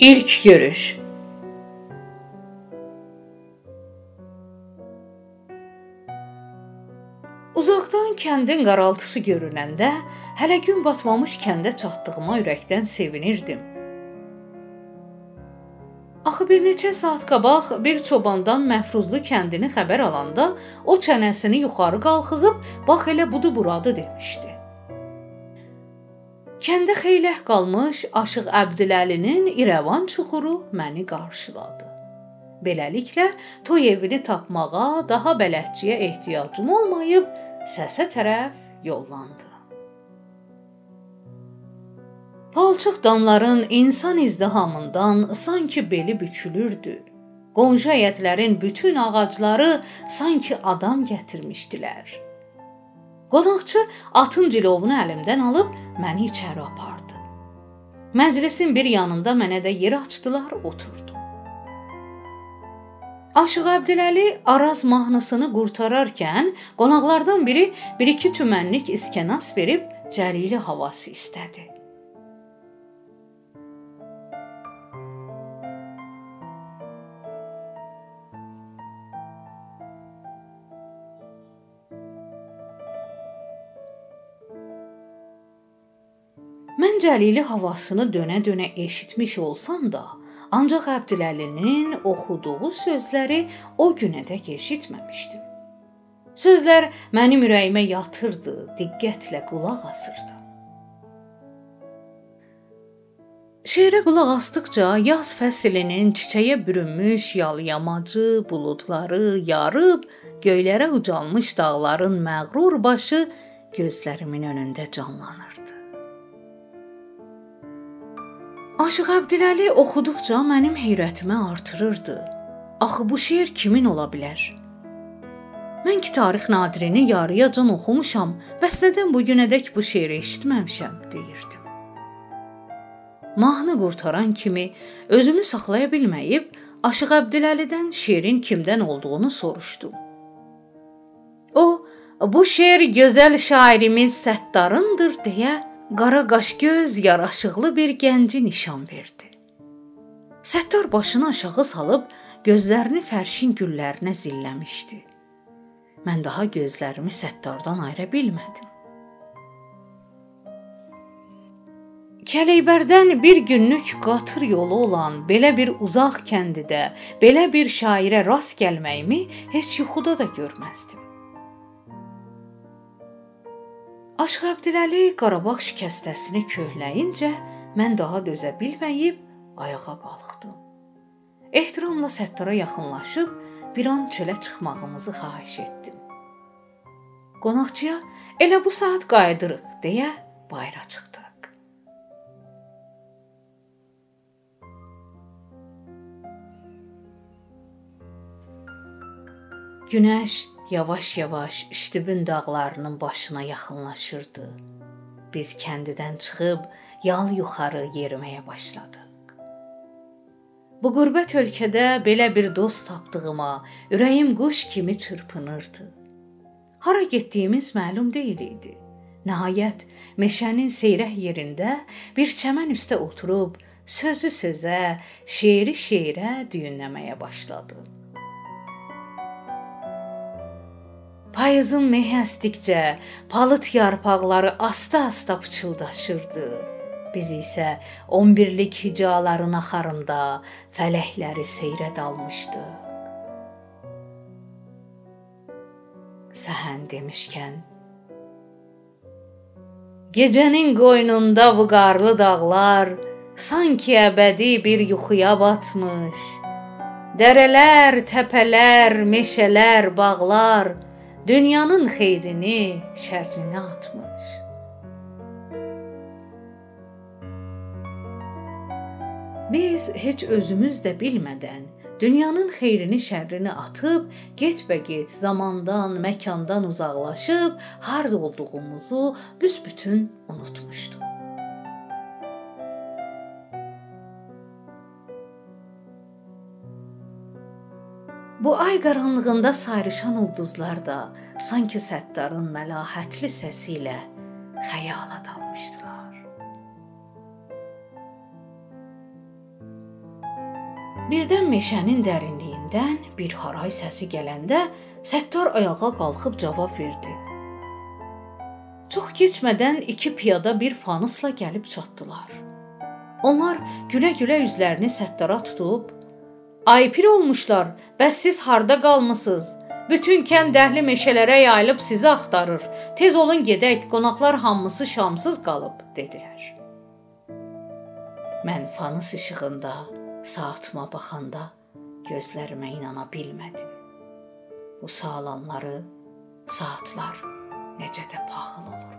İlk görüş Uzaqdan kəndin qaraltısı görünəndə hələ gün batmamış kəndə çatdığıma ürəkdən sevinirdim. Axı bir neçə saat qabaq bir çobandan Məfruzlu kəndini xəbər alanda o çənəsini yuxarı qalxızıb bax elə budu buradı demişdi. Kəndə xeyləh qalmış Aşıq Əbdüləlinin İrəvan çuxuru məni qarşıladı. Beləliklə toy evini tapmağa daha bələdçiyə ehtiyacım olmayıb səsə tərəf yollandı. Palçıq damların insan izdihamından sanki beli bükülürdü. Qonşu həyətlərin bütün ağacları sanki adam gətirmişdilər. Qonaqçı atın cilovunu əlimdən alıb məni içəri apardı. Məclisin bir yanında mənə də yer açdılar, oturdum. Aşıq Əbdüləli Araz mahnısını qurtararkən qonaqlardan biri 1-2 tümənlik iskənas verib cəlili havası istədi. Mən Cəlili havasını dönə-dönə eşitmiş olsam da, ancaq Əbdüləlinin oxuduğu sözləri o günədək eşitməmişdim. Sözlər mənim ürəyimə yatırdı, diqqətlə qulaq asırdım. Şeirə qulaq asdıqca yaz fəslinin çiçəyə bürünmüş yalyamacı buludları yarıb göylərə ucalmış dağların məğrur başı gözlərimin önündə canlanırdı. Aşıq Əbdüləli oxuduqca mənim heyrətimi artırırdı. Axı bu şeir kimin ola bilər? Mən ki tarix nadirini yarıyacan oxumuşam, bəs nədən bu günədək bu şeiri eşitməmişəm, deyirdim. Mahnı qurtaran kimi özümü saxlaya bilməyib Aşıq Əbdüləlidən şeirin kimdən olduğunu soruşdum. O, bu şeir gözəl şairimiz Səttarındır deyə qara qaşgöz, yaraşıqlı bir gənci nişan verdi. Səttar başını aşağı salıb gözlərini fərşin güllərinə zilləmişdi. Mən daha gözlərimi Səttardan ayıra bilmədim. Kələybərdən bir günlük qatır yolu olan belə bir uzaq kəndidə belə bir şairə rast gəlməyimi heç yuxuda da görməzdim. Aşıq Əbdüləli Qarabağ şikəstəsini köhləyincə mən daha dözə bilməyib ayağa qalxdım. Ehtiramla Səttara yaxınlaşıb bir an çölə çıxmağımızı xahiş etdim. Qonaqçıya elə bu saat qayıdırıq deyə bayıra çıxdıq. Günəş yavaş-yavaş Üstübün dağlarının başına yaxınlaşırdı. Biz kəndidən çıxıb yal yuxarı yeriməyə başladıq. Bu qürbət ölkədə belə bir dost tapdığıma ürəyim quş kimi çırpınırdı. Hara getdiyimiz məlum deyil idi. Nəhayət meşənin seyrək yerində bir çəmən üstə oturub sözü sözə, şeiri şeirə düyünləməyə başladıq. Payızın mehi əsdikcə palıd yarpaqları asta-asta pıçıldaşırdı. Biz isə 11lik hicaların axarında fələkləri seyrə dalmışdıq. Səhən demişkən Gecənin qoynunda vüqarlı dağlar sanki əbədi bir yuxuya batmış. Dərələr, təpələr, meşələr, bağlar dünyanın xeyrini, şərrini atmış. Biz heç özümüz də bilmədən dünyanın xeyrini, şərrini atıb, get-bə-get zamandan, məkandan uzaqlaşıb, harda olduğumuzu büsbütün unutmuşduq. Bu ay qaranlığında sayrışan ulduzlar da sanki Səttarın məlahətli səsi ilə xəyala dalmışdılar. Birdən meşənin dərinliyindən bir haray səsi gələndə Səttar ayağa qalxıb cavab verdi. Çox keçmədən iki piyada bir fanusla gəlib çatdılar. Onlar gülə-gülə üzlərini Səttara tutub, "Ay pir olmuşlar, bəs siz harda qalmısınız? Bütün kənd dəhli meşələrə yayılıb sizi axtarır. Tez olun gedək, qonaqlar hamısı şamsız qalıb." dedilər. Mən fanus işığında saatıma baxanda gözlərimə inana bilmədim. Bu saalanları saatlar necə də paxıl olurmuş.